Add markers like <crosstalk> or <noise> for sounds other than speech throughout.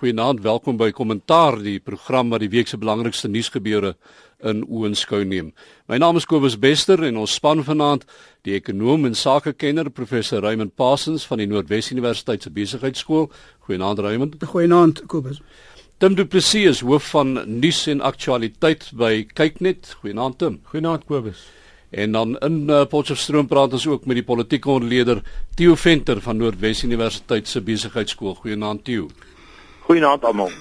Goeienaand, welkom by Kommentaar, die program wat die week se belangrikste nuusgebeure in oënskou neem. My naam is Kobus Bester en ons span vanaand die ekonom en sakekenner professor Raymond Parsons van die Noordwes Universiteit se Besigheidsskool. Goeienaand Raymond. Goeienaand Kobus. Tim Du Plessis is hoof van nuus en aktualiteit by Kyknet. Goeienaand Tim. Goeienaand Kobus. En dan in uh, Potchefstroom praat ons ook met die politieke ontleder Theo Venter van Noordwes Universiteit se Besigheidsskool. Goeienaand Theo. Goeienaand almal.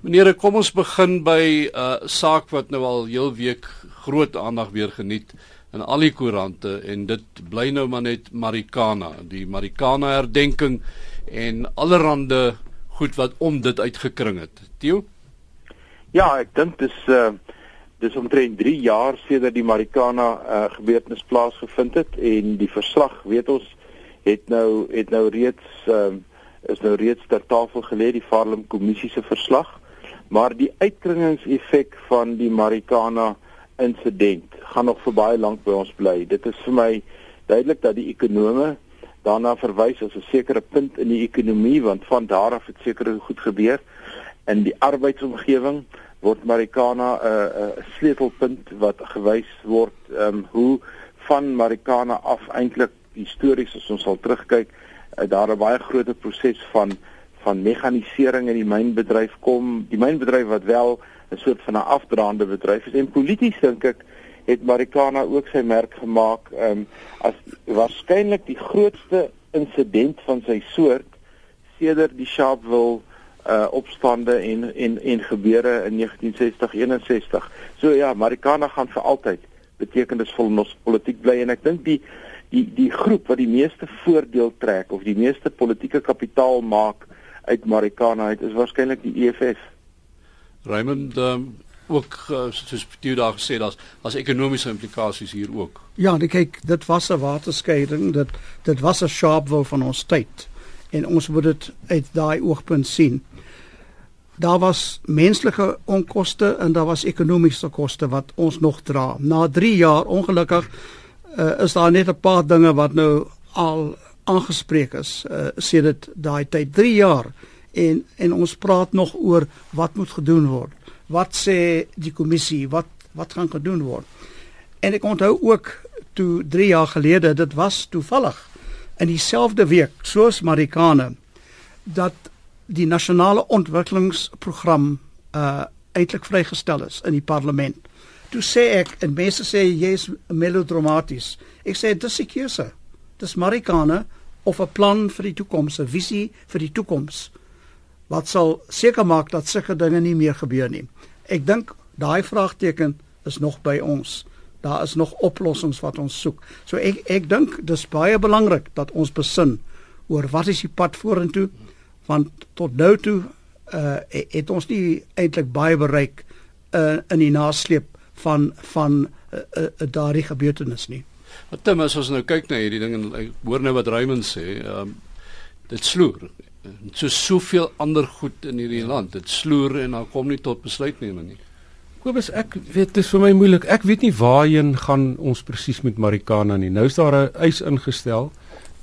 Meneer, kom ons begin by 'n uh, saak wat nou al heel week groot aandag weer geniet in al die koerante en dit bly nou maar net Marikana, die Marikana herdenking en allerhande goed wat om dit uitgekring het. Theo? Ja, ek dink dis uh dis omtrent 3 jaar sedert die Marikana uh gebeurtenis plaasgevind het en die verslag, weet ons, het nou het nou reeds uh is nou reeds ter tafel gelê die Farlem kommissie se verslag, maar die uitkringingseffek van die Marikana insident gaan nog vir baie lank by ons bly. Dit is vir my duidelik dat die ekonome daarna verwys as 'n sekere punt in die ekonomie want van daar af het sekere goed gebeur in die arbeidsomgewing word Marikana 'n uh, 'n sleutelpunt wat gewys word um, hoe van Marikana af eintlik histories as ons sal terugkyk uh, daar 'n baie groot proses van van mekanisering in die mynbedryf kom. Die mynbedryf wat wel 'n soort van 'n afdraande bedryf is en polities dink ek het Marikana ook sy merk gemaak um, as waarskynlik die grootste insident van sy soort sedert die Sharpeville uh opstande en en en gebeure in 1960-61. So ja, Marikana gaan vir altyd betekenisvol in ons politiek bly en ek dink die die die groep wat die meeste voordeel trek of die meeste politieke kapitaal maak uit Marikana uit is waarskynlik die EFF. Raymond um, ook uh, soos jy daar gesê het, as ekonomiese implikasies hier ook. Ja, nee, kyk, dit was 'n waterskeiding, dit dit was 'n sharpville van ons tyd en ons moet dit uit daai oogpunt sien. Daar was menslike onkoste en daar was ekonomiese koste wat ons nog dra. Na 3 jaar ongelukkig uh, is daar net 'n paar dinge wat nou al aangespreek is uh, sedert daai tyd 3 jaar en en ons praat nog oor wat moet gedoen word. Wat sê die kommissie? Wat wat gaan gedoen word? En ek onthou ook toe 3 jaar gelede, dit was toevallig in dieselfde week soos Marikane dat die nasionale ontwikkelingsprogram uh eintlik vrygestel is in die parlement. Toe sê ek en mense sê jy's melodramaties. Ek sê dis se keuse. Dis Marikana of 'n plan vir die toekoms, 'n visie vir die toekoms wat sal seker maak dat sulke dinge nie meer gebeur nie. Ek dink daai vraagteken is nog by ons. Daar is nog oplossings wat ons soek. So ek ek dink dis baie belangrik dat ons besin oor wat is die pad vorentoe want tot nou toe uh het ons nie eintlik baie bereik uh, in die nasleep van van uh, uh, daardie gebeurtenis nie. Wat Tim as ons nou kyk na hierdie ding en ek hoor nou wat Raymond sê, ehm um, dit sloer. So soveel ander goed in hierdie land, dit sloer en dan kom nie tot besluitneming nie. Kobus, ek weet dit is vir my moeilik. Ek weet nie waarheen gaan ons presies met Marikana nie. Nou is daar 'n eis ingestel.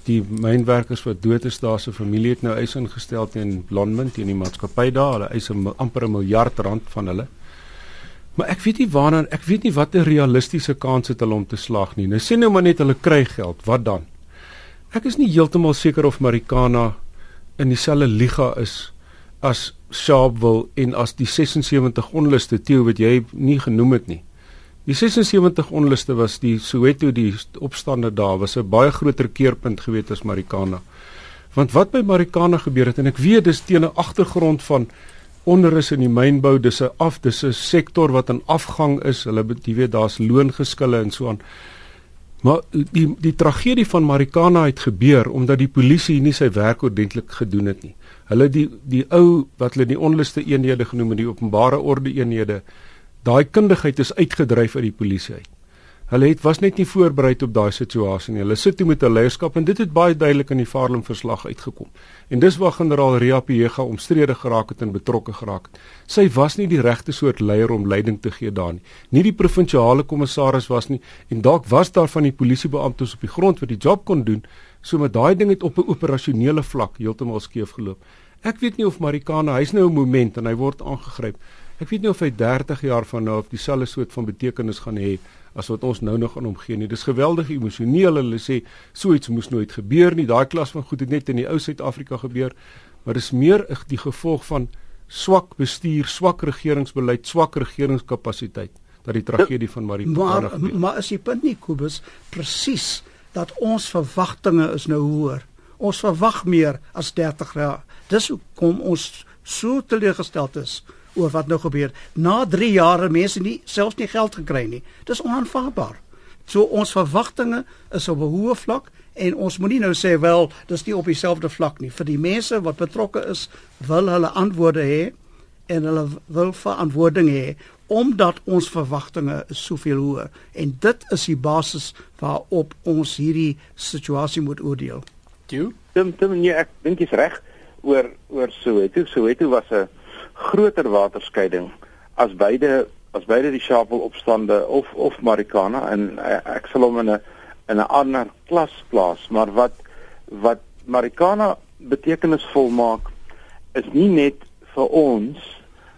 Die mynwerkers wat dood is, daar se familie het nou eis ingestel teen Lonmin teen die maatskappy daar. Hulle eis 'n amper 'n miljard rand van hulle. Maar ek weet nie waarna ek weet nie wat 'n realistiese kans het hulle om te slag nie. Nou sien nou maar net hulle kry geld, wat dan? Ek is nie heeltemal seker of Marikana in dieselfde liga is as Sharpeville en as die 76 onluste teo wat jy nie genoem het nie. Die 76 onluste was die Soweto die opstande daar was 'n baie groter keerpunt gewees as Marikana. Want wat by Marikana gebeur het en ek weet dis teen 'n agtergrond van onderus in die mynbou dis 'n af dis 'n sektor wat in afgang is. Hulle jy weet daar's loongeskille en so aan. Maar die die tragedie van Marikana het gebeur omdat die polisie nie sy werk ordentlik gedoen het nie. Hulle die die ou wat hulle die onluste eenhede genoem het die openbare orde eenhede daai kundigheid is uitgedryf uit die polisie uit Hulle het was net nie voorberei op daai situasie nie. Hulle sit hier met 'n leierskap en dit het baie duidelik in die Farlem verslag uitgekom. En dis waar generaal Riapega omstrede geraak het en betrokke geraak het. Sy was nie die regte soort leier om leiding te gee daar nie. Nie die provinsiale kommissaris was nie en dalk was daar van die polisiebeamptes op die grond wat die job kon doen, so met daai ding het op 'n operasionele vlak heeltemal skeef geloop. Ek weet nie of Marikana, hy's nou 'n moment en hy word aangegryp. Ek weet nie of hy 30 jaar van nou of dieselfde soort van betekenis gaan hê as wat ons nou nog aan hom gee nie. Dis geweldig emosioneel. Hulle sê so iets moes nooit gebeur nie. Daai klas van goed het net in die ou Suid-Afrika gebeur, maar dis meer die gevolg van swak bestuur, swak regeringsbeleid, swak regeringskapasiteit dat die tragedie van Marikana gebeur. Maar maar is die punt nie Kobus presies dat ons verwagtinge is nou hoër. Ons verwag meer as 30 jaar. Dis hoekom ons so teleurgesteld is oor wat nou gebeur. Na 3 jaar mense nie selfs nie geld gekry nie. Dis onaanvaarbaar. So ons verwagtinge is op 'n hoë vlak en ons moenie nou sê wel dis nie op dieselfde vlak nie vir die mense wat betrokke is wil hulle antwoorde hê en hulle wil verantwoording hê omdat ons verwagtinge is soveel hoër en dit is die basis waarop ons hierdie situasie moet oordeel. Jy, Tim, Tim, nee, ek dink jy's reg oor oor Soweto. Soweto was 'n groter waterskeiding as beide as beide die Sharpeville opstande of of Marikana en eh, ek sal hom in 'n in 'n ander klas plaas, maar wat wat Marikana betekenisvol maak is nie net vir ons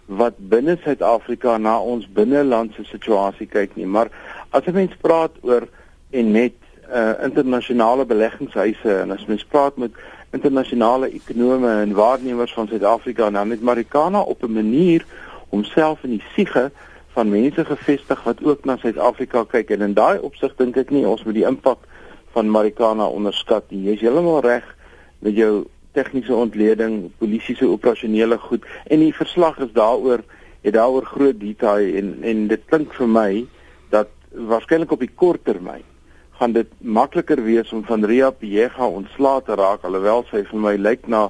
wat binne Suid-Afrika na ons binnelandse situasie kyk nie, maar as 'n mens praat oor en net uh internasionale beleggingshuise en as mens praat met internasionale ekonome en waarnemers van Suid-Afrika en dan met Marikana op 'n manier homself in die siege van mense gevestig wat ook na Suid-Afrika kyk en in daai opsig dink ek nie ons moet die impak van Marikana onderskat nie. Jy's heeltemal reg met jou tegniese ontleding, polisie se operasionele goed en die verslag is daaroor het daaroor groot detail en en dit klink vir my dat waarskynlik op die kort termyn gaan dit makliker wees om van Ria Piega ontslae te raak alhoewel sy vir my lyk na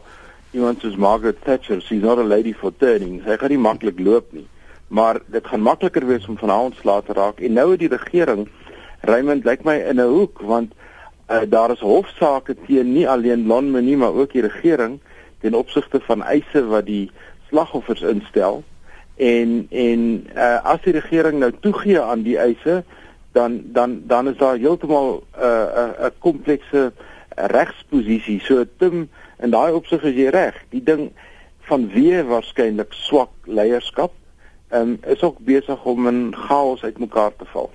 iemand soos Margaret Thatcher, she's not a lady for turning. Sy gaan nie maklik loop nie. Maar dit gaan makliker wees om van haar ontslae te raak en nou het die regering Raymond lyk my in 'n hoek want uh, daar is hofsaake teen nie alleen Lonmin nie maar ook die regering ten opsigte van eise wat die slagoffers instel en en uh, as die regering nou toegee aan die eise dan dan dan is daar heeltemal 'n uh, 'n uh, komplekse regsposisie so Tim in daai opsig is jy reg die ding van wie waarskynlik swak leierskap um, is ook besig om in chaos uitmekaar te val.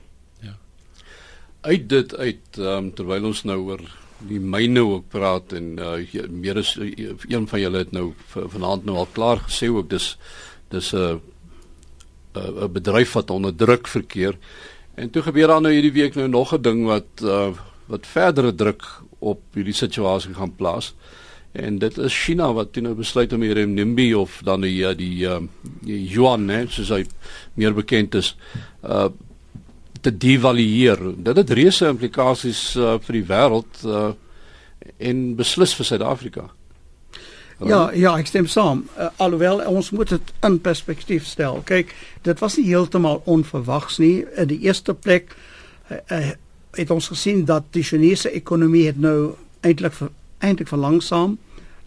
Uit dit uit um, terwyl ons nou oor die myne ook praat en uh, meer is uh, een van julle het nou vanaand nou al klaar gesê ook dis dis 'n uh, 'n uh, bedryf wat onder druk verkeer en toe gebeur daar nou hierdie week nou nog 'n ding wat uh, wat verdere druk op hierdie situasie gaan plaas en dit is China wat toe nou besluit om die renminbi of dan die die, uh, die yuan hè soos hy meer bekend is uh te devalueer. Dit het reuse implikasies uh, vir die wêreld uh, en beslis vir Suid-Afrika. Ja, ja, ek stem saam. Uh, alhoewel ons moet dit in perspektief stel. Kyk, dit was nie heeltemal onverwags nie. In die eerste plek uh, uh, het ons gesien dat die Chinese ekonomie het nou eintlik eintlik verlangsaam.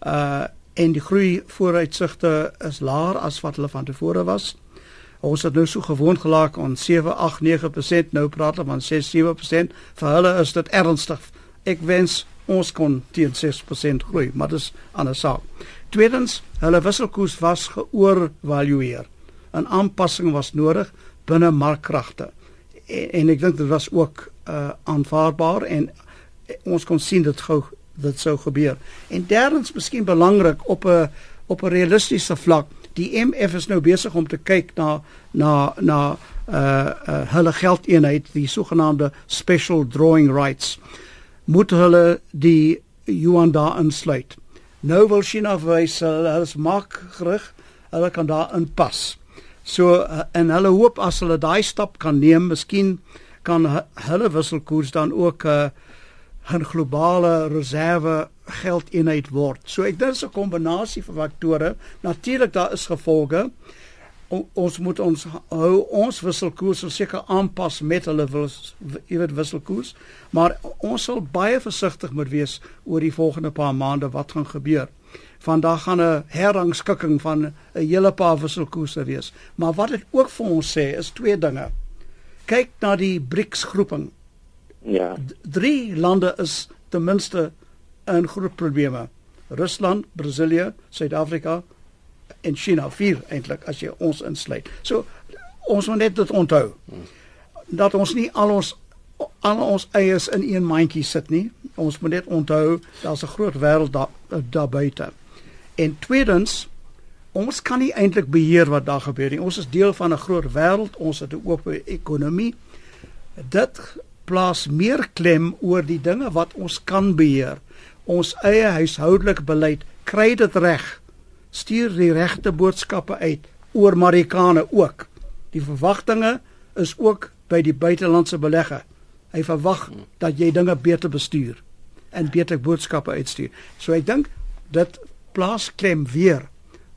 Uh en die groei vooruitsigte is laer as wat hulle van tevore was. Ons het nou so gewoond gelaak aan 7, 8, 9%, nou praat hulle van 6, 7%. Vir hulle is dit ernstig. Ek wens ons kon teen 6% groei, maar dis 'n ander saak. Tweedens, hulle wisselkoers was geoorvalueer. 'n Aanpassing was nodig binne markkragte. En, en ek dink dit was ook uh aanvaarbaar en ons kon sien dit gou dit sou gebeur. En derdens, miskien belangrik op 'n op 'n realistiese vlak, die MF is nou besig om te kyk na na na uh uh hulle geldeenheid die sogenaamde special drawing rights moet hulle die yuan daar insluit nou wil China wys hulle is maak gerig hulle kan daar inpas so uh, en hulle hoop as hulle daai stap kan neem miskien kan hulle wisselkoers dan ook 'n uh, 'n globale reserve geldeenheid word. So ek dink dit is 'n kombinasie van faktore. Natuurlik daar is gevolge. Ons moet ons hou ons wisselkoers seker aanpas met hulle weet wisselkoers, maar ons sal baie versigtig moet wees oor die volgende paar maande wat gaan gebeur. Vandag gaan 'n herrangskikking van 'n hele paar wisselkoerse wees. Maar wat dit ook vir ons sê is twee dinge. Kyk na die BRICS groeping. Ja. D drie lande is ten minste in groot probleme. Rusland, Brasilië, Suid-Afrika en China vier eintlik as jy ons insluit. So ons moet net dit onthou dat ons nie al ons al ons eiers in een mandjie sit nie. Ons moet net onthou daar's 'n groot wêreld daar daar buite. En tweedens ons kan nie eintlik beheer wat daar gebeur nie. Ons is deel van 'n groot wêreld. Ons het 'n oop ekonomie. Dit plaas meer klem oor die dinge wat ons kan beheer. Ons eie huishoudelike beleid kry dit reg. Stuur die regte boodskappe uit oor Marikane ook. Die verwagtinge is ook by die buitelandse belegger. Hy verwag dat jy dinge beter bestuur en beter boodskappe uitstuur. So ek dink dit plaas klem weer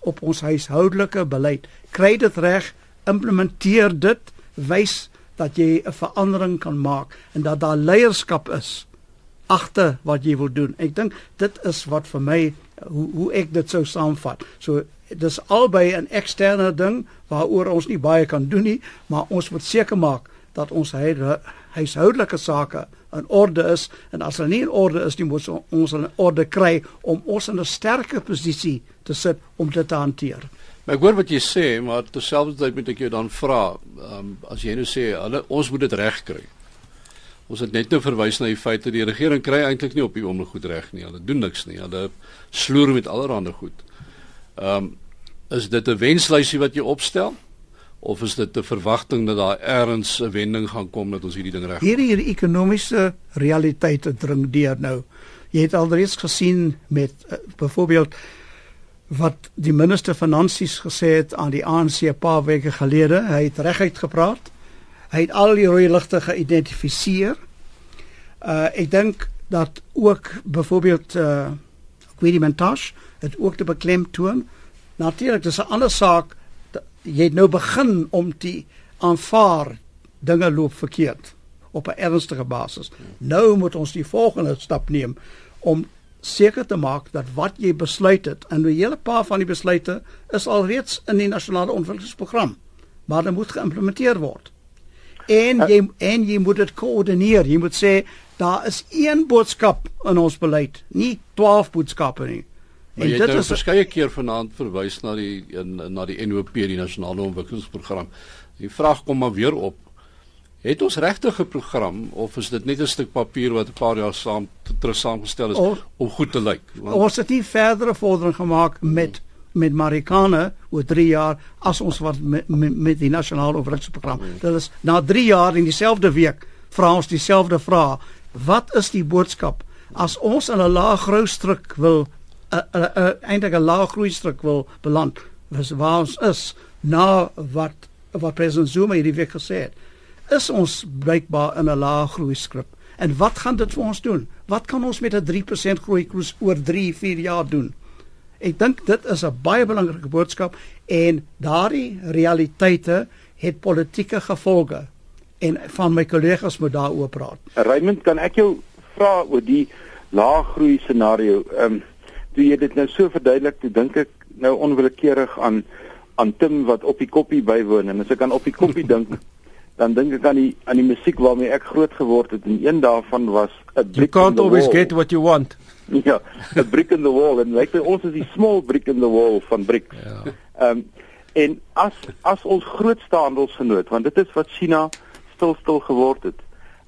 op ons huishoudelike beleid. Kry dit reg, implementeer dit, wys dat jy 'n verandering kan maak en dat daar leierskap is agter wat jy wil doen. Ek dink dit is wat vir my hoe hoe ek dit sou saamvat. So dis albei 'n eksterne ding waaroor ons nie baie kan doen nie, maar ons moet seker maak dat ons huishoudelike sake in orde is en as hulle nie in orde is nie moet ons in orde kry om ons in 'n sterker posisie te sit om dit te hanteer. Maar ek hoor wat jy sê, maar terselfdertyd moet ek jou dan vra, um, as jy nou sê hulle ons moet dit regkry. Ons het net nou verwys na die feit dat die regering kry eintlik nie op die oomblik goed reg nie. Hulle doen niks nie. Hulle sloer met allerlei goed. Ehm um, is dit 'n wenslysie wat jy opstel? of is dit 'n verwagting dat daar eers 'n wending gaan kom dat ons hierdie ding reg? Hierdie hierdie ekonomiese realiteite dring deur nou. Jy het alreeds gesien met uh, byvoorbeeld wat die minister finansies gesê het aan die ANC 'n paar weke gelede. Hy het reguit gepraat. Hy het al die rooi ligte geïdentifiseer. Uh ek dink dat ook byvoorbeeld uh Gwedi Montash het ook te beklemtoon. Natuurlik dis 'n ander saak jy het nou begin om te aanvaar dinge loop verkeerd op 'n ernstige basis. Nou moet ons die volgende stap neem om seker te maak dat wat jy besluit het en 'n hele paar van die besluite is alreeds in die nasionale ontwikkelingsprogram, maar dit moet geïmplementeer word. En jy en jy moet dit koördineer. Jy moet sê daar is een boodskap in ons beleid, nie 12 boodskappe nie. Maar jy het nou verskeie keer vanaand verwys na die in, na die NOP, die nasionale ontwikkelingsprogram. Die vraag kom maar weer op. Het ons regtig 'n program of is dit net 'n stuk papier wat 'n paar jaar saam terug saamgestel is o, om goed te lyk? Want ons het nie verdere vordering gemaak met met Marikane oor 3 jaar as ons wat met, met, met die nasionale ontwikkelingsprogram. Hmm. Dit is na 3 jaar in dieselfde week vra ons dieselfde vraag. Wat is die boodskap as ons in 'n lae groeistruk wil 'n eintlik 'n lae groei struk wil beland. Was waar ons is na wat wat president Zuma hierdie week gesê het. Is ons blykbaar in 'n lae groei skrip. En wat gaan dit vir ons doen? Wat kan ons met 'n 3% groei oor 3, 4 jaar doen? Ek dink dit is 'n baie belangrike boodskap en daardie realiteite het politieke gevolge en van my kollegas moet daaroor praat. Raymond, kan ek jou vra oor die lae groei scenario? Ehm um, toe jy dit nou so verduidelik, toe dink ek nou onwillekeurig aan aan Tim wat op die koppie bywoon en as ek aan op die koppie <laughs> dink, dan dink ek aan die aan die musiek waarmee ek groot geword het en een daarvan was 'n You can't always wall. get what you want. <laughs> Ja, 'n brick in the wall en lyk like, ons is die small brick in the wall van BRICS. Ja. Ehm um, en as as ons grootste handelsgenoot, want dit is wat China stil stil geword het.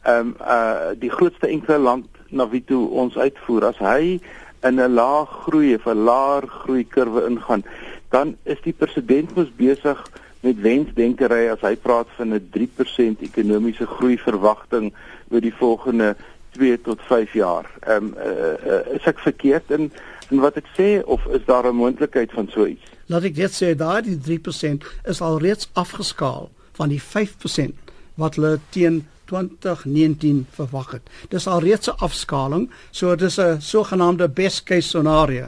Ehm um, uh die grootste enkele land na wie toe ons uitvoer as hy in 'n lae groei of 'n laer groei kurwe ingaan, dan is die president mos besig met wensdenkery as hy praat van 'n 3% ekonomiese groei verwagting oor die volgende 2 tot 5 jaar. Ehm um, uh, uh, is ek verkeerd in in wat ek sê of is daar 'n moontlikheid van so iets? Laat ek net sê daai 3% is al reeds afgeskaal van die 5% wat hulle teen 2019 verwag het. Dis al reeds 'n afskaling, so dis 'n sogenaamde best case scenario.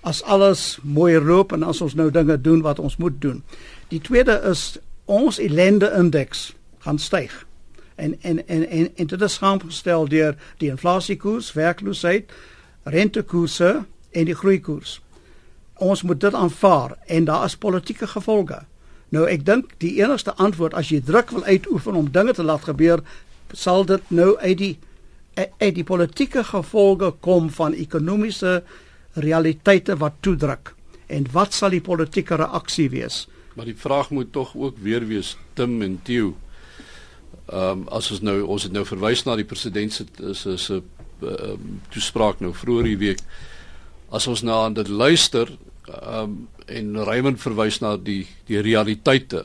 As alles mooi loop en as ons nou dinge doen wat ons moet doen. Die tweede is ons ellende indeks gaan styg. En en en en, en dit is saamgestel deur die inflasiekoers, werkloosheid, rentekoerse en die groeikoers. Ons moet dit aanvaar en daar is politieke gevolge. Nou ek dink die enigste antwoord as jy druk wil uitoefen om dinge te laat gebeur, sal dit nou uit die uit die politieke gevolge kom van ekonomiese realiteite wat toedruk en wat sal die politieke reaksie wees? Maar die vraag moet tog ook weer wees Tim en Theo. Ehm um, as ons nou ons het nou verwys na die president se se se um, toespraak nou vroeër die week. As ons nou aan dit luister ehm um, en Raymond verwys na die die realiteite.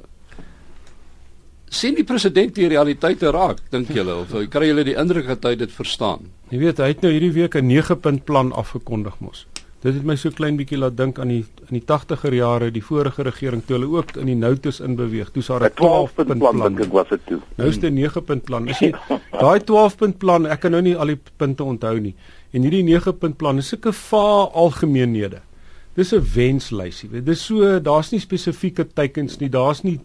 Sien die president die realiteite raak dink julle of kry julle die indruk dat hy dit verstaan? Jy weet hy het nou hierdie week 'n 9 punt plan afgekondig mos dit het my so klein bietjie laat dink aan die in die 80er jare die vorige regering toe hulle ook in die noutes inbeweeg toe sar 'n 12 punt plan dink ek was dit toe. Nou is dit 'n 9 punt plan. Is <laughs> jy daai 12 punt plan ek kan nou nie al die punte onthou nie. En hierdie 9 punt plan is sulke va algemeenhede. Dis 'n wenslysie. Weet dis so daar's nie spesifieke teikens nie. Daar's nie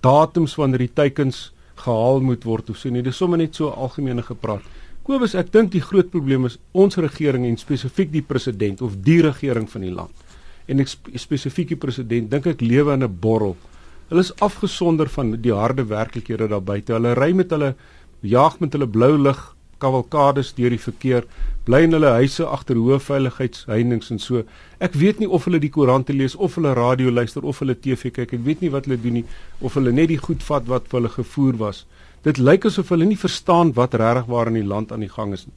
datums wanneer die teikens gehaal moet word of so nie. Dis sommer net so algemene gepraat. Kobus, ek dink die groot probleem is ons regering en spesifiek die president of die regering van die land. En ek spesifiek die president dink ek lewe in 'n borrel. Hulle is afgesonder van die harde werklikhede daar buite. Hulle ry met hulle jaag met hulle blou lig kavalkades deur die verkeer, bly in hulle huise agter hoë veiligheidsheininge en so. Ek weet nie of hulle die koerante lees of hulle radio luister of hulle TV kyk. Ek weet nie wat hulle doen nie of hulle net die goed vat wat vir hulle gevoer was. Dit lyk asof hulle nie verstaan wat regtig waar in die land aan die gang is nie.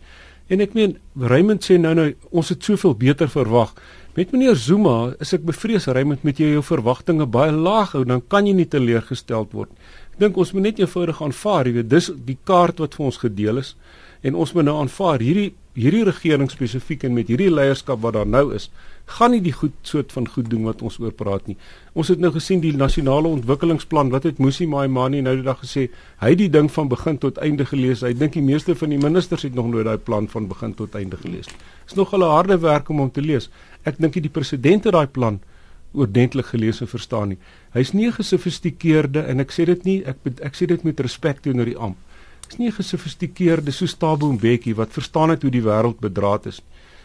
En ek meen Raymond sê nou nou ons het soveel beter verwag. Met meneer Zuma is ek bevrees Raymond met jou jou verwagtinge baie laag hou, dan kan jy nie teleurgestel word. Ek dink ons moet net eenvoudig aanvaar, jy weet, dis die kaart wat vir ons gedeel is en ons moet nou aanvaar hierdie hierdie regering spesifiek en met hierdie leierskap wat daar nou is, gaan nie die goed soort van goed doen wat ons oor praat nie. Ons het nou gesien die nasionale ontwikkelingsplan wat het Musi Maimani nou die dag gesê, hy het die ding van begin tot einde gelees. Hy dink die meeste van die ministers het nog nooit daai plan van begin tot einde gelees nie. Dit is nog 'n harde werk om hom te lees. Ek dink die president het daai plan oordentlik gelees en verstaan nie. Hy's nie 'n gesofistikeerde en ek sê dit nie ek ek sê dit met respek teenoor die amp is nie 'n gesofistikeerde so Thabo Mbeki wat verstaan het hoe die wêreld bedraad is.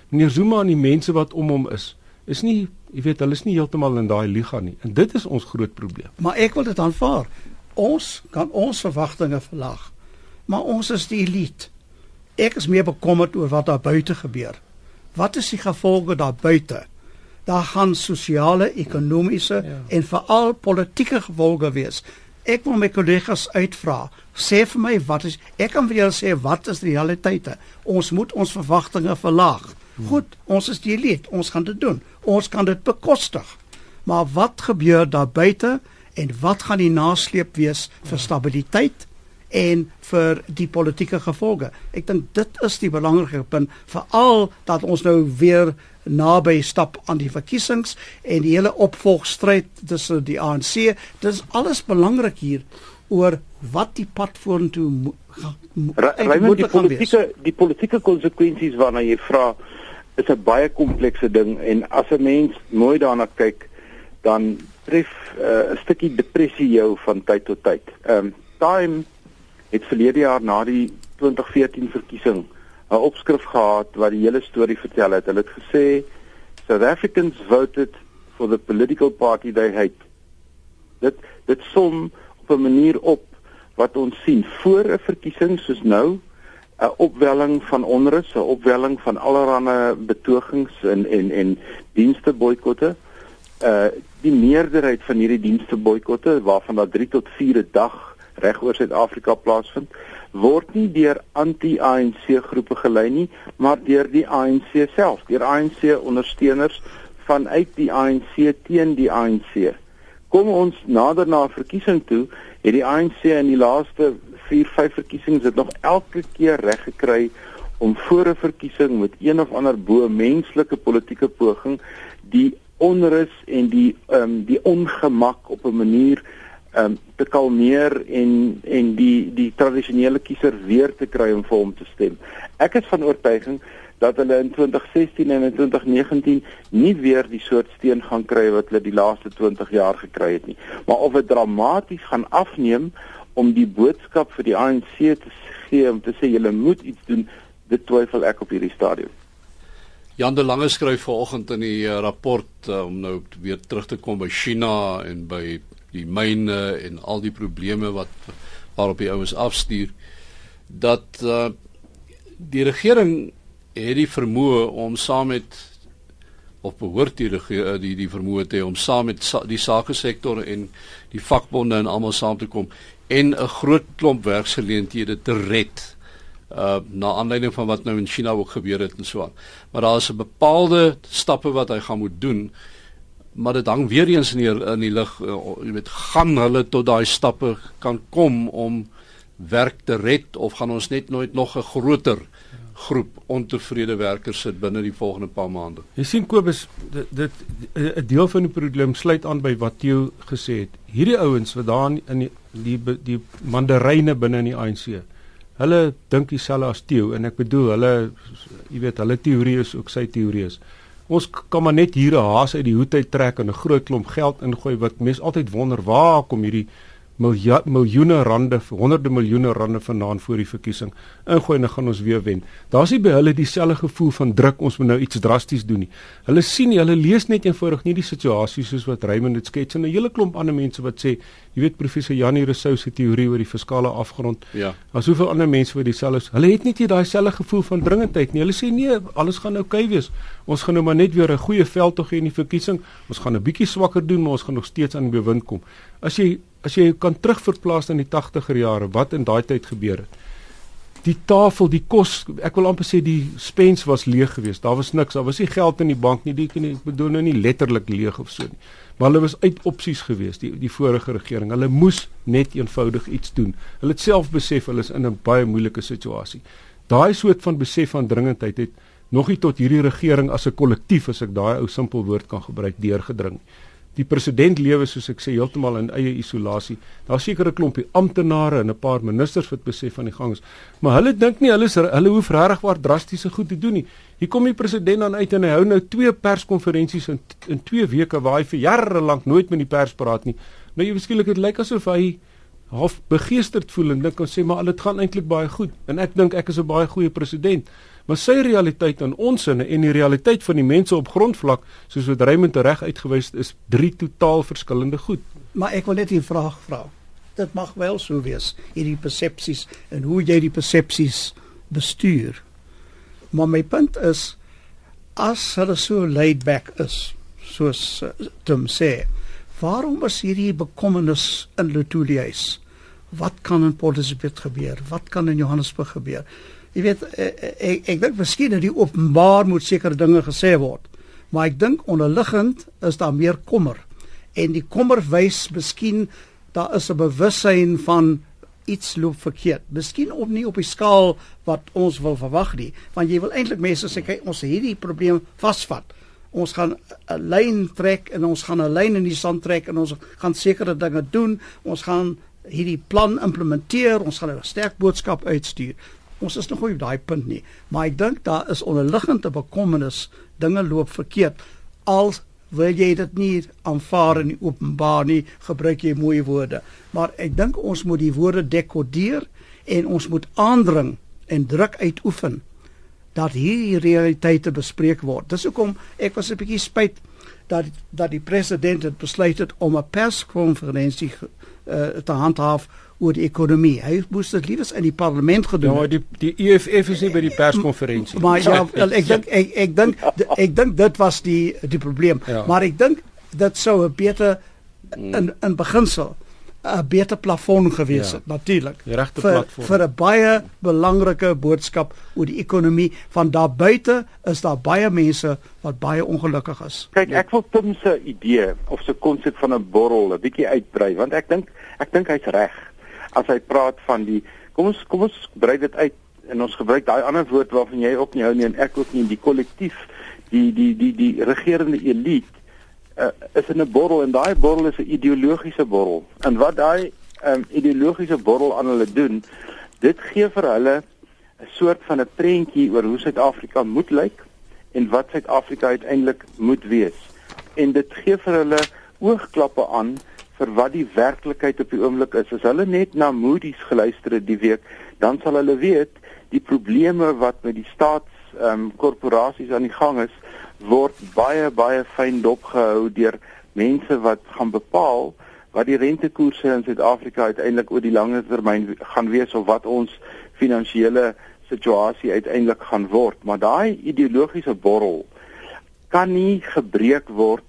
Meneer Zuma en die mense wat om hom is, is nie, jy weet, hulle is nie heeltemal in daai liga nie. En dit is ons groot probleem. Maar ek wil dit aanvaar. Ons kan ons verwagtinge verlaag. Maar ons is die elite. Ek is meer bekommerd oor wat daar buite gebeur. Wat is die gevolge daar buite? Daar gaan sosiale, ekonomiese ja. en veral politieke gevolge wees. Ek wil my kollegas uitvra. Sê vir my wat is ek kan vir julle sê wat is die realiteite? Ons moet ons verwagtinge verlaag. Goed, ons is die elite, ons gaan dit doen. Ons kan dit bekostig. Maar wat gebeur daar buite en wat gaan die nasleep wees vir stabiliteit en vir die politieke gevolge? Ek dink dit is die belangrike punt veral dat ons nou weer naby stap aan die verkiesings en die hele opvolgstryd tussen die ANC. Dit is alles belangrik hier oor wat die pad vorentoe moet die politieke die politieke konsekwensies waarna jy vra is 'n baie komplekse ding en as 'n mens mooi daarna kyk dan tref uh, 'n uh, stukkie depressie jou van tyd tot tyd. Ehm um, Time het verlede jaar na die 2014 verkiesing 'n opskrif gehad wat die hele storie vertel het. Hulle het gesê South Africans voted for the political party they hate. Dit dit som op 'n manier op wat ons sien voor 'n verkiesing soos nou 'n opwelling van onrus, 'n opwelling van allerlei betogings en en en dienste boikotte. Uh die meerderheid van hierdie dienste boikotte waarvan daar 3 tot 4 'n dag reg oor Suid-Afrika plaasvind, word nie deur anti-ANC groepe gelei nie, maar deur die ANC self, deur ANC ondersteuners vanuit die ANC teen die ANC. Kom ons nader na 'n verkiesing toe, het die ANC in die laaste 4, 5 verkiesings dit nog elke keer reg gekry om voor 'n verkiesing met een of ander bo menslike politieke poging die onrus en die ehm um, die ongemak op 'n manier um, te kalmeer en en die die tradisionele kiezer weer te kry om vir hom te stem. Ek is van oortuiging dat hulle in 2016 en in 2019 nie weer die soort steun gaan kry wat hulle die laaste 20 jaar gekry het nie. Maar of dit dramaties gaan afneem om die boodskap vir die ANC te gee om te sê julle moet iets doen, dit twyfel ek op hierdie stadium. Jan de Lange skryf vanoggend in die uh, rapport uh, om nou weer terug te kom by China en by die myne en al die probleme wat waarop die ouens afstuur dat uh, die regering het die vermoë om saam met of behoort die die die, die vermoë te om saam met sa die sake sektor en die vakbonde en almal saam te kom en 'n groot klomp werksgeleenthede te red uh na aanleiding van wat nou in China ook gebeur het en so aan. Maar daar is 'n bepaalde stappe wat hy gaan moet doen. Maar dit hang weer eens in die in die lig, uh, jy weet, gaan hulle tot daai stappe kan kom om werk te red of gaan ons net nooit nog 'n groter groep ontevrede werkers sit binne die volgende paar maande. Jy sien Kobus, dit dit 'n deel van die probleem sluit aan by wat Theo gesê het. Hierdie ouens wat daar in die die, die mandaryne binne in die ANC hulle dink dieselfde as Theo en ek bedoel hulle jy weet hulle teorie is ook sy teorie is. Ons kan maar net hier 'n haas uit die hoed uit trek en 'n groot klomp geld ingooi wat mense altyd wonder waar kom hierdie miljoene rande, honderde miljoene rande vanaand voor die verkiesing ingooi en dan gaan ons weer wen. Daar's nie by hulle dieselfde gevoel van druk ons moet nou iets drasties doen nie. Hulle sien nie, hulle lees net eenvoudig nie die situasie soos wat Raymond dit skets en 'n hele klomp ander mense wat sê, jy weet professor Janie Rousseau se teorie oor die fiskale afgrond. Ja. Daar's soveel ander mense wat dieselfde is. Hulle het net nie daai selfde gevoel van dringendheid nie. Hulle sê nee, alles gaan oukei okay wees. Ons gaan nou maar net weer 'n goeie veld tog hê in die verkiesing. Ons gaan 'n bietjie swakker doen, maar ons gaan nog steeds aan die bewind kom. As jy as jy kan terugverplaas in die 80er jare wat in daai tyd gebeur het. Die tafel, die kos, ek wil amper sê die spens was leeg geweest. Daar was niks, daar was nie geld in die bank nie. Dit ek bedoel nou nie letterlik leeg of so nie. Maar hulle was uit opsies geweest, die die vorige regering. Hulle moes net eenvoudig iets doen. Hulle het self besef hulle is in 'n baie moeilike situasie. Daai soort van besef van dringendheid het nog nie tot hierdie regering as 'n kollektief as ek daai ou simpel woord kan gebruik deurgedring nie die president lewe soos ek sê heeltemal in eie isolasie. Daar's seker 'n klompie amptenare en 'n paar ministers wat besef van die gangs, maar hulle dink nie hulle is hulle hoef regtig waar drastiese goed te doen nie. Hier kom die president dan uit en hy hou nou twee perskonferensies in in 2 weke waar hy vir jare lank nooit met die pers praat nie. Nou jy beskielik dit lyk asof hy half begeesterd voel en dink ons sê maar al dit gaan eintlik baie goed en ek dink ek is 'n baie goeie president. Maar sy realiteit in ons sinne en die realiteit van die mense op grondvlak, soos wat Raymond reg uitgewys het, is drie totaal verskillende goed. Maar ek wil net 'n vraag vra. Dit mag wel so wees hierdie persepsies en hoe jy die persepsies bestuur. Maar my punt is as hulle so laid back is, soos uh, Tim sê, waarom is hierdie bekommernis in Letoilies? Wat kan in Port Elizabeth gebeur? Wat kan in Johannesburg gebeur? Jy weet eh, eh, ek ek dink miskien dat die openbaar moet sekere dinge gesê word. Maar ek dink onderliggend is daar meer kommer. En die kommer wys miskien daar is 'n bewussyn van iets loop verkeerd. Miskien op nie op die skaal wat ons wil verwag nie, want jy wil eintlik mense sê kyk ons hierdie probleem vasvat. Ons gaan 'n lyn trek en ons gaan 'n lyn in die sand trek en ons gaan sekere dinge doen. Ons gaan hierdie plan implementeer. Ons gaan 'n sterk boodskap uitstuur ons is nog nie op daai punt nie, maar ek dink daar is onderliggende bekommernis, dinge loop verkeerd. Al wil jy dit nie aanvaar in openbaar nie, gebruik jy mooi woorde, maar ek dink ons moet die woorde dekodeer en ons moet aandring en druk uitoefen dat hierdie realiteite bespreek word. Dis hoekom ek was 'n bietjie spyt dat dat die president het besluit het om 'n perskonferensie uh, te handhaaf oor die ekonomie. Hy moes dit liewes in die parlement gedoen ja, het. Ja, die die EFF is nie by die perskonferensie. Maar ja, <laughs> ek dink ek ek dink ek dink dit was die die probleem. Ja. Maar ek dink dit sou 'n beter in in beginsel 'n beter plafon gewees ja. het natuurlik. Die regte platform. Vir 'n baie belangrike boodskap oor die ekonomie van daar buite is daar baie mense wat baie ongelukkig is. Kyk, ek wil Tim se idee of se konsep van 'n borrel 'n bietjie uitbrei want ek dink ek dink hy's reg as hy praat van die kom ons kom ons brei dit uit en ons gebruik daai ander woord waarvan jy ook nie hou nie en ek ook nie die kollektief die die die die regerende elite uh, is in 'n borrel en daai borrel is 'n ideologiese borrel. En wat daai um, ideologiese borrel aan hulle doen, dit gee vir hulle 'n soort van 'n prentjie oor hoe Suid-Afrika moet lyk en wat Suid-Afrika uiteindelik moet wees. En dit gee vir hulle oogklappe aan vir wat die werklikheid op die oomblik is. As hulle net na Moody's geluister het die week, dan sal hulle weet die probleme wat met die staats ehm um, korporasies aan die gang is, word baie baie fyn dopgehou deur mense wat gaan bepaal wat die rentekoerse in Suid-Afrika uiteindelik oor die lange termyn gaan wees of wat ons finansiële situasie uiteindelik gaan word. Maar daai ideologiese borrel kan nie gebreek word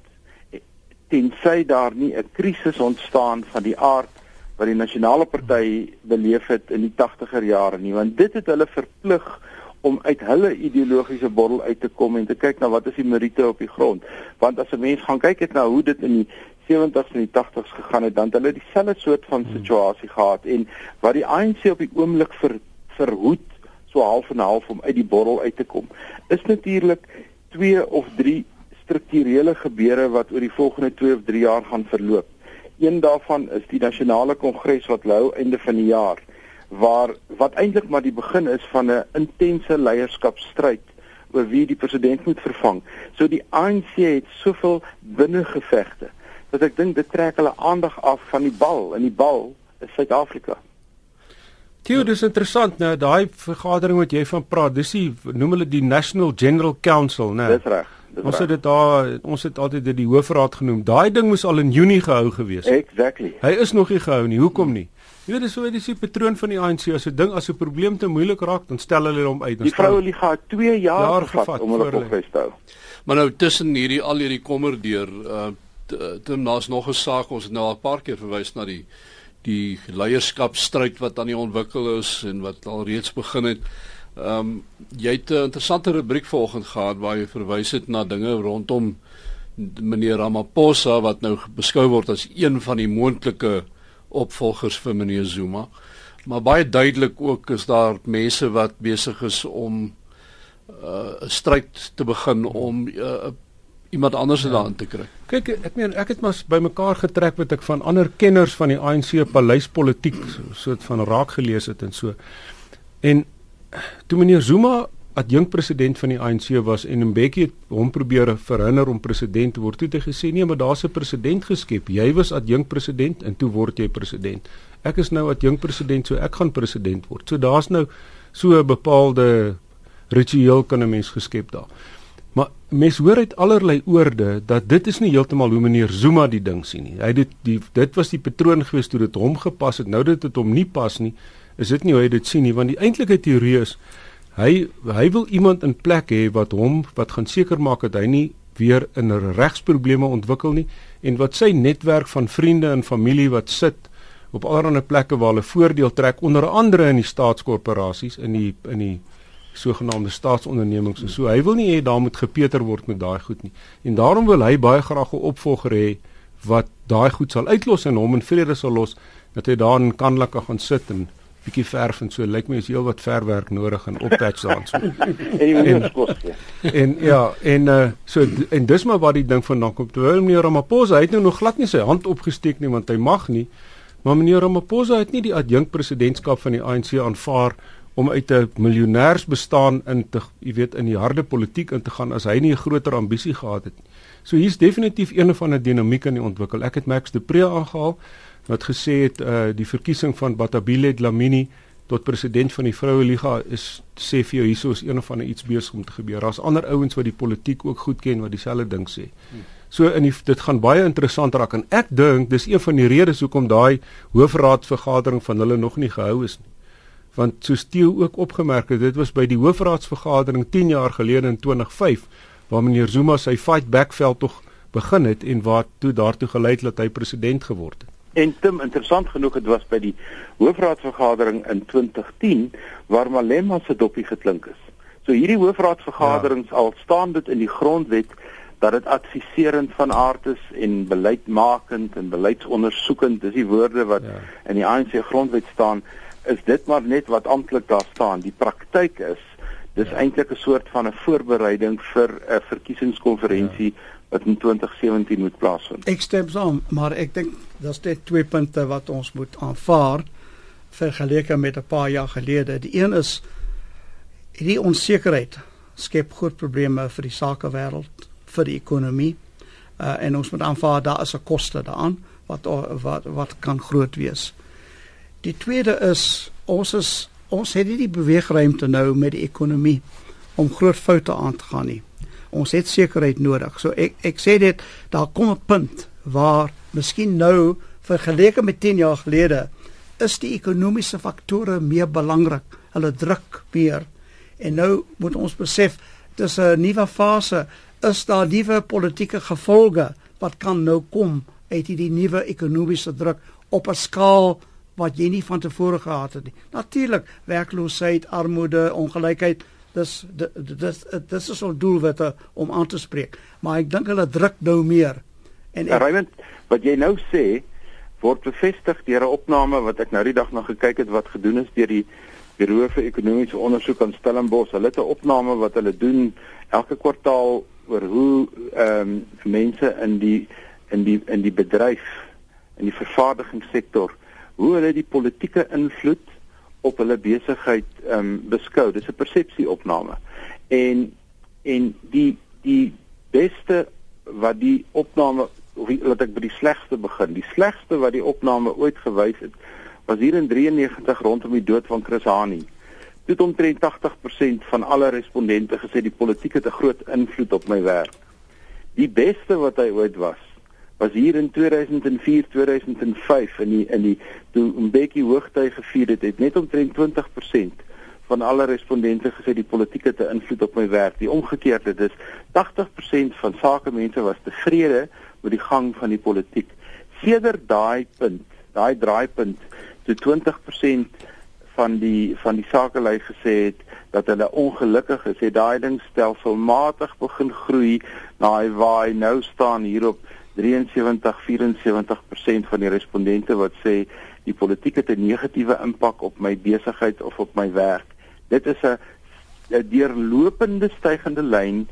tensy daar nie 'n krisis ontstaan van die aard wat die nasionale party beleef het in die 80er jare nie. Want dit het hulle verplig om uit hulle ideologiese bottel uit te kom en te kyk na wat is die meriete op die grond. Want as 'n mens gaan kyk het na hoe dit in die 70s en die 80s gegaan het dan het hulle dieselfde soort van hmm. situasie gehad. En wat die ANC op die oomblik ver, verhoed so half en half om uit die bottel uit te kom is natuurlik twee of drie strukturele gebeure wat oor die volgende 2 of 3 jaar gaan verloop. Een daarvan is die nasionale kongres wat hou einde van die jaar waar wat eintlik maar die begin is van 'n intense leierskapstryd oor wie die president moet vervang. So die ANC het soveel binnengevegte dat ek dink dit trek hulle aandag af van die bal en die bal is Suid-Afrika. Tio, dis interessant nou daai vergadering wat jy van praat. Dis die noem hulle die National General Council, né? Dis reg. Ons het dit daar ons het altyd dit die hoofraad genoem. Daai ding moes al in Junie gehou gewees het. Exactly. Hy is nog nie gehou nie. Hoekom nie? Jy weet dis so dis die patroon van die ANC as 'n ding as 'n probleem te moeilik raak, dan stel hulle hom uit. Die vroue liga het 2 jaar, jaar gevat om hulle kongres te hou. Maar nou tussen hierdie al hierdie kommer deur uh Tim daar's nog 'n saak ons het nou al 'n paar keer verwys na die die leierskapstryd wat aan die ontwikkel is en wat al reeds begin het. Ehm um, jy het 'n interessante rubriek vanoggend gehad waar jy verwys het na dinge rondom meneer Ramaphosa wat nou beskou word as een van die moontlike opvolgers vir meneer Zuma. Maar baie duidelik ook is daar mense wat besig is om uh, 'n uh, stryd te begin om uh, iemand anders ja. daarin te kry. Kyk, ek meen ek het maar bymekaar getrek wat ek van ander kenners van die ANC paleispolitiek soort van raak gelees het en so. En toe meneer Zuma adjunk president van die ANC was en Mbeki het hom probeer verhinder om president te word, het hy gesê nee, maar daar's 'n president geskep. Jy was adjunk president en toe word jy president. Ek is nou adjunk president, so ek gaan president word. So daar's nou so 'n bepaalde ritueel kan 'n mens geskep daar. Maar mens hoor uit allerlei oorde dat dit is nie heeltemal hoe meneer Zuma die ding sien nie. Hy dit die dit was die patroon gewees toe dit hom gepas het. Nou dit het hom nie pas nie is dit nie hoe hy dit sien nie? Want die eintlike teorie is hy hy wil iemand in plek hê wat hom wat gaan seker maak dat hy nie weer in regsprobleme ontwikkel nie en wat sy netwerk van vriende en familie wat sit op allerlei plekke waar hulle voordeel trek onder andere in die staatskorporasies in die in die sogenaamde staatsondernemings en so. Hy wil nie hê daar moet gepeter word met daai goed nie. En daarom wil hy baie graag 'n opvolger hê wat daai goed sal uitlos en hom in vrede sal los dat hy daar in Kanlike gaan sit en bietjie verf en so lyk my is heel wat verwerk nodig en oppatch daarin. en <laughs> en ja, en uh so en dis maar wat die ding vandaan kom. Terwyl meneer Ramaphosa het nou nog glad nie sy hand opgesteek nie want hy mag nie. Maar meneer Ramaphosa het nie die adjunk presidentskap van die ANC aanvaar om uit 'n miljonêers bestaan in te jy weet in die harde politiek in te gaan as hy nie 'n groter ambisie gehad het nie. So hier's definitief een of ander dinamiek in die ontwikkel. Ek het Max de Pre aangehaal wat gesê het uh die verkiesing van Batabile Dlamini tot president van die Vroue Liga is sê vir jou hieso is een of ander iets besig om te gebeur. Daar's ander ouens wat die politiek ook goed ken wat dieselfde ding sê. So in die, dit gaan baie interessant raak en ek dink dis een van die redes hoekom daai hoofraadsvergadering van hulle nog nie gehou is nie. Want so Steeu ook opgemerk het, dit was by die hoofraadsvergadering 10 jaar gelede in 2005 waar meneer Zuma sy fight back veld tog begin het en wat toe daartoe gelei het dat hy president geword het. En Tim, interessant genoeg, dit was by die hoofraadsvergadering in 2010 waar Malema se dopie geklink is. So hierdie hoofraadsvergaderings ja. al staan dit in die grondwet dat dit adviserend van aard is en beleidsmakend en beleidsondersoekend, dis die woorde wat ja. in die ANC grondwet staan, is dit maar net wat amptelik daar staan. Die praktyk is dis ja. eintlik 'n soort van 'n voorbereiding vir 'n verkiesingskonferensie ja wat in 2017 moet plaasvind. Ek stem saam, maar ek dink daar's net twee punte wat ons moet aanvaar vergeleke met 'n paar jaar gelede. Die een is hierdie onsekerheid skep groot probleme vir die sakewêreld, vir die ekonomie. Uh, en ons moet aanvaar daar is 'n koste daaraan wat wat wat kan groot wees. Die tweede is ons is ons het hierdie beweegruimte nou met die ekonomie om groot foute aan te gaan nie ons het sekerheid nodig. So ek ek sê dit daar kom 'n punt waar miskien nou vergeleke met 10 jaar gelede is die ekonomiese faktore meer belangrik. Hulle druk meer. En nou moet ons besef dis 'n nuwe fase is daar nuwe politieke gevolge wat kan nou kom uit hierdie nuwe ekonomiese druk op 'n skaal wat jy nie van tevore gehad het nie. Natuurlik, werkloosheid, armoede, ongelykheid, dis dis dis is al doelwitte om aan te spreek. Maar ek dink hulle druk nou meer. En ja, Raymond, wat jy nou sê word bevestig deur 'n opname wat ek nou die dag nog gekyk het wat gedoen is deur die Bureau vir Ekonomiese Ondersoek aan Stellenbosch. Hulle het 'n opname wat hulle doen elke kwartaal oor hoe ehm um, mense in die in die in die bedryf in die vervaardigingssektor hoe hulle die politieke invloed op hulle besigheid ehm um, beskou. Dis 'n persepsieopname. En en die die beste wat die opname of laat ek by die slegste begin. Die slegste wat die opname ooit gewys het, was hier in 93 rondom die dood van Chris Hani. Dit omtrent 80% van alle respondente gesê die politiek het 'n groot invloed op my werk. Die beste wat hy ooit was, was hier in 2004, 2005 in die in die toe Mbeki hoogtyd gevier het, het net omtrent 20% van alle respondente gesê die politiek het 'n invloed op my werk. Die omgekeerde, dis 80% van sakemense was tevrede met die gang van die politiek. Sedert daai punt, daai draaipunt, toe 20% van die van die sakelei gesê het dat hulle ongelukkig is, het daai ding stelselmatig begin groei na hy waar hy nou staan hier op 73 74% van die respondente wat sê die politiek het 'n negatiewe impak op my besigheid of op my werk. Dit is 'n 'n deurlopende stygende lyn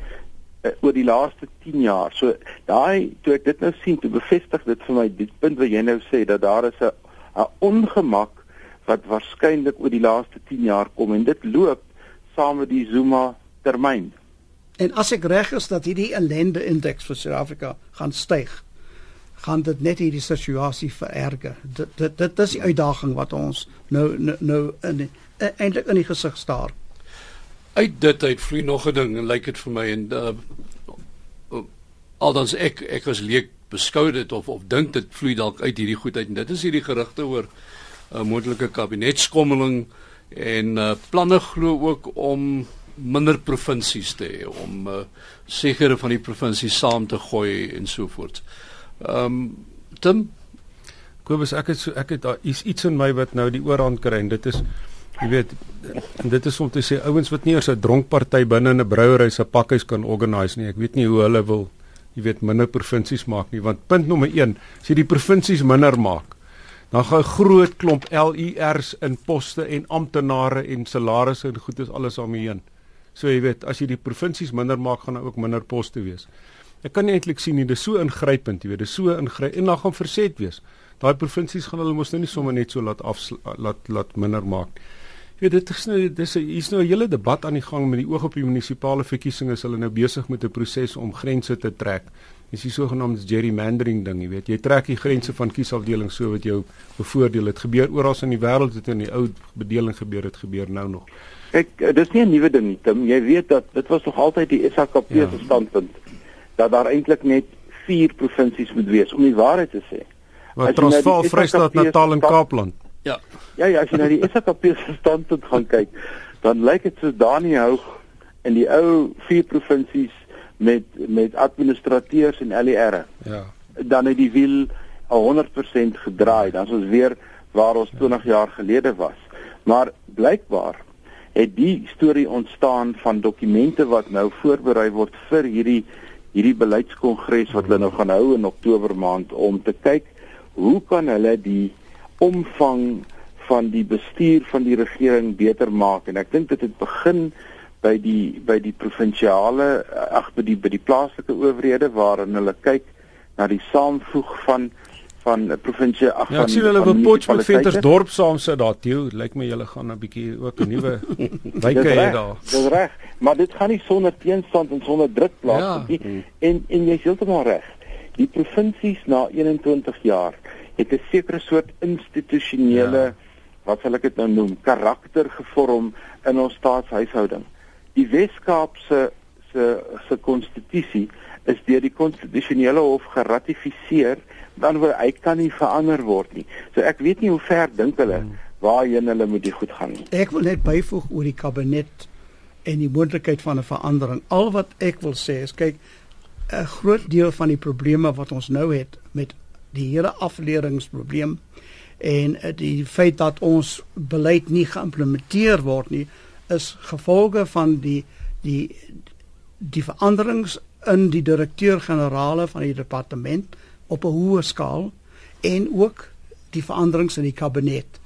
uh, oor die laaste 10 jaar. So daai toe ek dit nou sien, toe bevestig dit vir my die punt wat jy nou sê dat daar is 'n 'n ongemak wat waarskynlik oor die laaste 10 jaar kom en dit loop saam met die Zuma termyn. En as ek reg is dat hierdie ellende indeks vir Suid-Afrika gaan styg, gaan dit net hierdie situasie vererger. Dit dit dit is die uitdaging wat ons nou nou, nou in eintlik in die gesig staar uit dit uit vloei nog 'n ding en lyk dit vir my en uh, aldans ek ek as leek beskou dit of of dink dit vloei dalk uit hierdie goed uit en dit is hierdie gerugte oor 'n uh, moontlike kabinetskommeling en uh, planne glo ook om minder provinsies te hê om uh, sekere van die provinsies saam te gooi en so voort. Ehm um, Tim Kobus ek het so ek het daar is iets in my wat nou die oorhand kry en dit is Jy weet, en dit is om te sê ouens wat nie eers 'n dronkparty binne in 'n brouery se pakhuis kan organise nie. Ek weet nie hoe hulle wil, jy weet, minder provinsies maak nie, want punt nommer 1, as jy die provinsies minder maak, dan gaan 'n groot klomp LURs in poste en amptenare en salarisse en goed is alles om heen. So jy weet, as jy die provinsies minder maak, gaan daar ook minder poste wees. Ek kan nie eintlik sien nie, dis so ingrypend, jy weet, dis so ingryp en dan gaan verset wees. Daai provinsies gaan hulle mos nou nie sommer net so laat af laat laat minder maak nie. Ja, dit is nou dis hier's nou 'n hele debat aan die gang met die oog op die munisipale verkiesings is hulle nou besig met 'n proses om grense te trek. Dis die sogenaamde gerrymandering ding, jy weet. Jy trek die grense van kiesafdelings so wat jou bevoordeel. Dit gebeur oral in die wêreld, dit in die ou bedeling gebeur, dit gebeur nou nog. Ek eh, dis nie 'n nuwe ding nie, Tim. Jy weet dat dit was nog altyd die SAKP ja. se standpunt dat daar eintlik net 4 provinsies moet wees om die waarheid te sê. Wat Transvaal, Vrystaat, Natal en Kaapland. Ja. Ja ja, as jy na die SAKP se standpunt gaan kyk, dan lyk dit soos Dani Houg in die ou vier provinsies met met administrateurs en LER. Ja. Dan het die wiel 100% gedraai. Dan is ons weer waar ons 20 jaar gelede was. Maar blykbaar het die storie ontstaan van dokumente wat nou voorberei word vir hierdie hierdie beleidskongres wat hulle nou gaan hou in Oktober maand om te kyk hoe kan hulle die omvang van die bestuur van die regering beter maak en ek dink dit het begin by die by die provinsiale ag by die by die plaaslike owerhede waarin hulle kyk na die saamvoeg van van 'n provinsie ag ja, van Ja, ek sien hulle wil Potch met Ventersdorp saam sit daar toe. Lyk my julle gaan 'n bietjie ook 'n nuwe <laughs> wyke hê daar. Dis reg, maar dit gaan nie sonder teenstand en sonder druk plaasvind ja. nie. En en jy is heeltemal reg. Die provinsies na 21 jaar het 'n sekere soort institusionele ja. wat sal ek dit nou noem, karakter gevorm in ons staatshuishouding. Die Wes-Kaap se se se konstitusie is deur die konstitusionele hof geratifiseer, dan word hy kan nie verander word nie. So ek weet nie hoe ver dink hulle hmm. waarheen hulle moet die goed gaan nie. Ek wil net byvoeg oor die kabinet en die moontlikheid van 'n verandering. Al wat ek wil sê is kyk 'n groot deel van die probleme wat ons nou het met die hele afleeringsprobleem en eh, die feit dat ons beleid nie geïmplementeer word nie is gevolge van die die die veranderings in die direkteur-generale van die departement op 'n hoë skaal en ook die veranderings in die kabinet.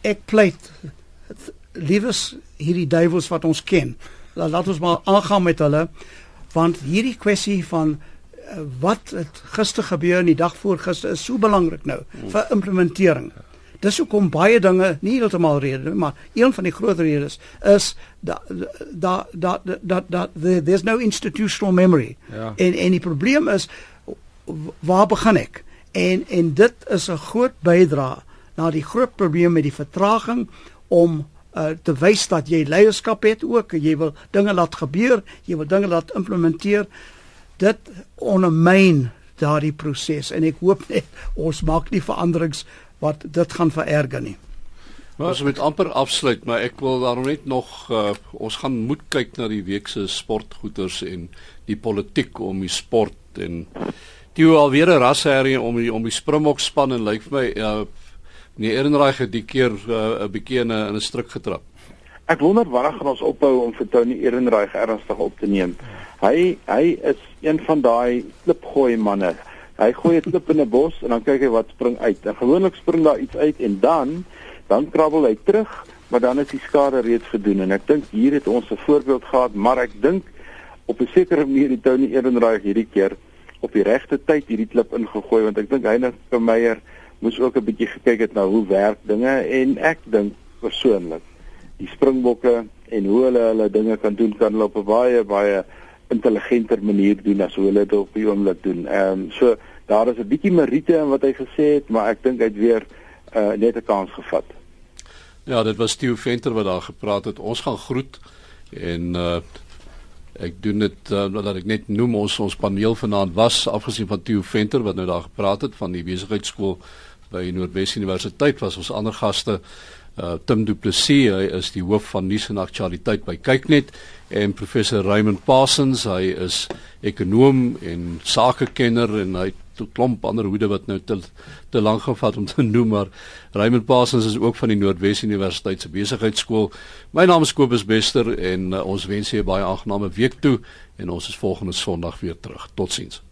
Ek pleit liewes hierdie duiwels wat ons ken. Laat ons maar aangaan met hulle want hierdie kwessie van uh, wat het gister gebeur in die dag voor gister is so belangrik nou vir implementering. Dis hoekom baie dinge nie heeltemal rede maar een van die groot redes is dat dat dat dat dat there's no institutional memory. Ja. En en die probleem is waar begin ek? En en dit is 'n groot bydrae na die groot probleem met die vertraging om uh, te wys dat jy leierskap het ook, jy wil dinge laat gebeur, jy wil dinge laat implementeer. Dit ondermyn daardie proses en ek hoop net ons maak nie veranderings wat dit gaan vererger nie. Maar ons moet amper afsluit, maar ek wil daarom net nog uh, ons gaan moet kyk na die week se sportgoeders en die politiek om die sport en die alweer 'n rasserie om die om die Springbok span en lyk vir my uh, Nee, Ehrenreich het die keer uh, 'n bietjie in 'n 'n struik getrap. Ek wonder wanneer gaan ons ophou om vir Tony Ehrenreich ernstig op te neem. Hy hy is een van daai klipgooi manne. Hy gooi 'n klip in 'n bos en dan kyk hy wat spring uit. En gewoonlik spring daar iets uit en dan dan krabbel hy terug, maar dan is die skade reeds gedoen en ek dink hier het ons 'n voorbeeld gehad, maar ek dink op 'n sekere manier het Tony Ehrenreich hierdie keer op die regte tyd hierdie klip ingegooi want ek dink vir Meyer moes ook 'n bietjie gekyk het na hoe werk dinge en ek dink persoonlik die springbokke en hoe hulle hulle dinge kan doen kan hulle op 'n baie baie intelligenter manier doen as hoe hulle dit op die oomblik doen. Ehm um, so daar is 'n bietjie meriete in wat hy gesê het, maar ek dink hy het weer uh, net 'n kans gevat. Ja, dit was Theo Venter wat daar gepraat het. Ons gaan groet en uh ek doen dit uh, dat ek net noem ons ons paneel vanaand was afgesien van Theo Venter wat nou daar gepraat het van die besigheidskool by Noordwes Universiteit was ons ander gaste uh, Tim Du Plessis hy is die hoof van nuus en aktualiteit by Kyknet en professor Raymond Parsons hy is ekonom en sakekenner en hy het 'n klomp ander hoede wat nou te te lank gevat om te <laughs> noem maar Raymond Parsons is ook van die Noordwes Universiteit se besigheidskool. My naam is Kobus Bester en uh, ons wens julle baie aangename week toe en ons is volgende Sondag weer terug. Totsiens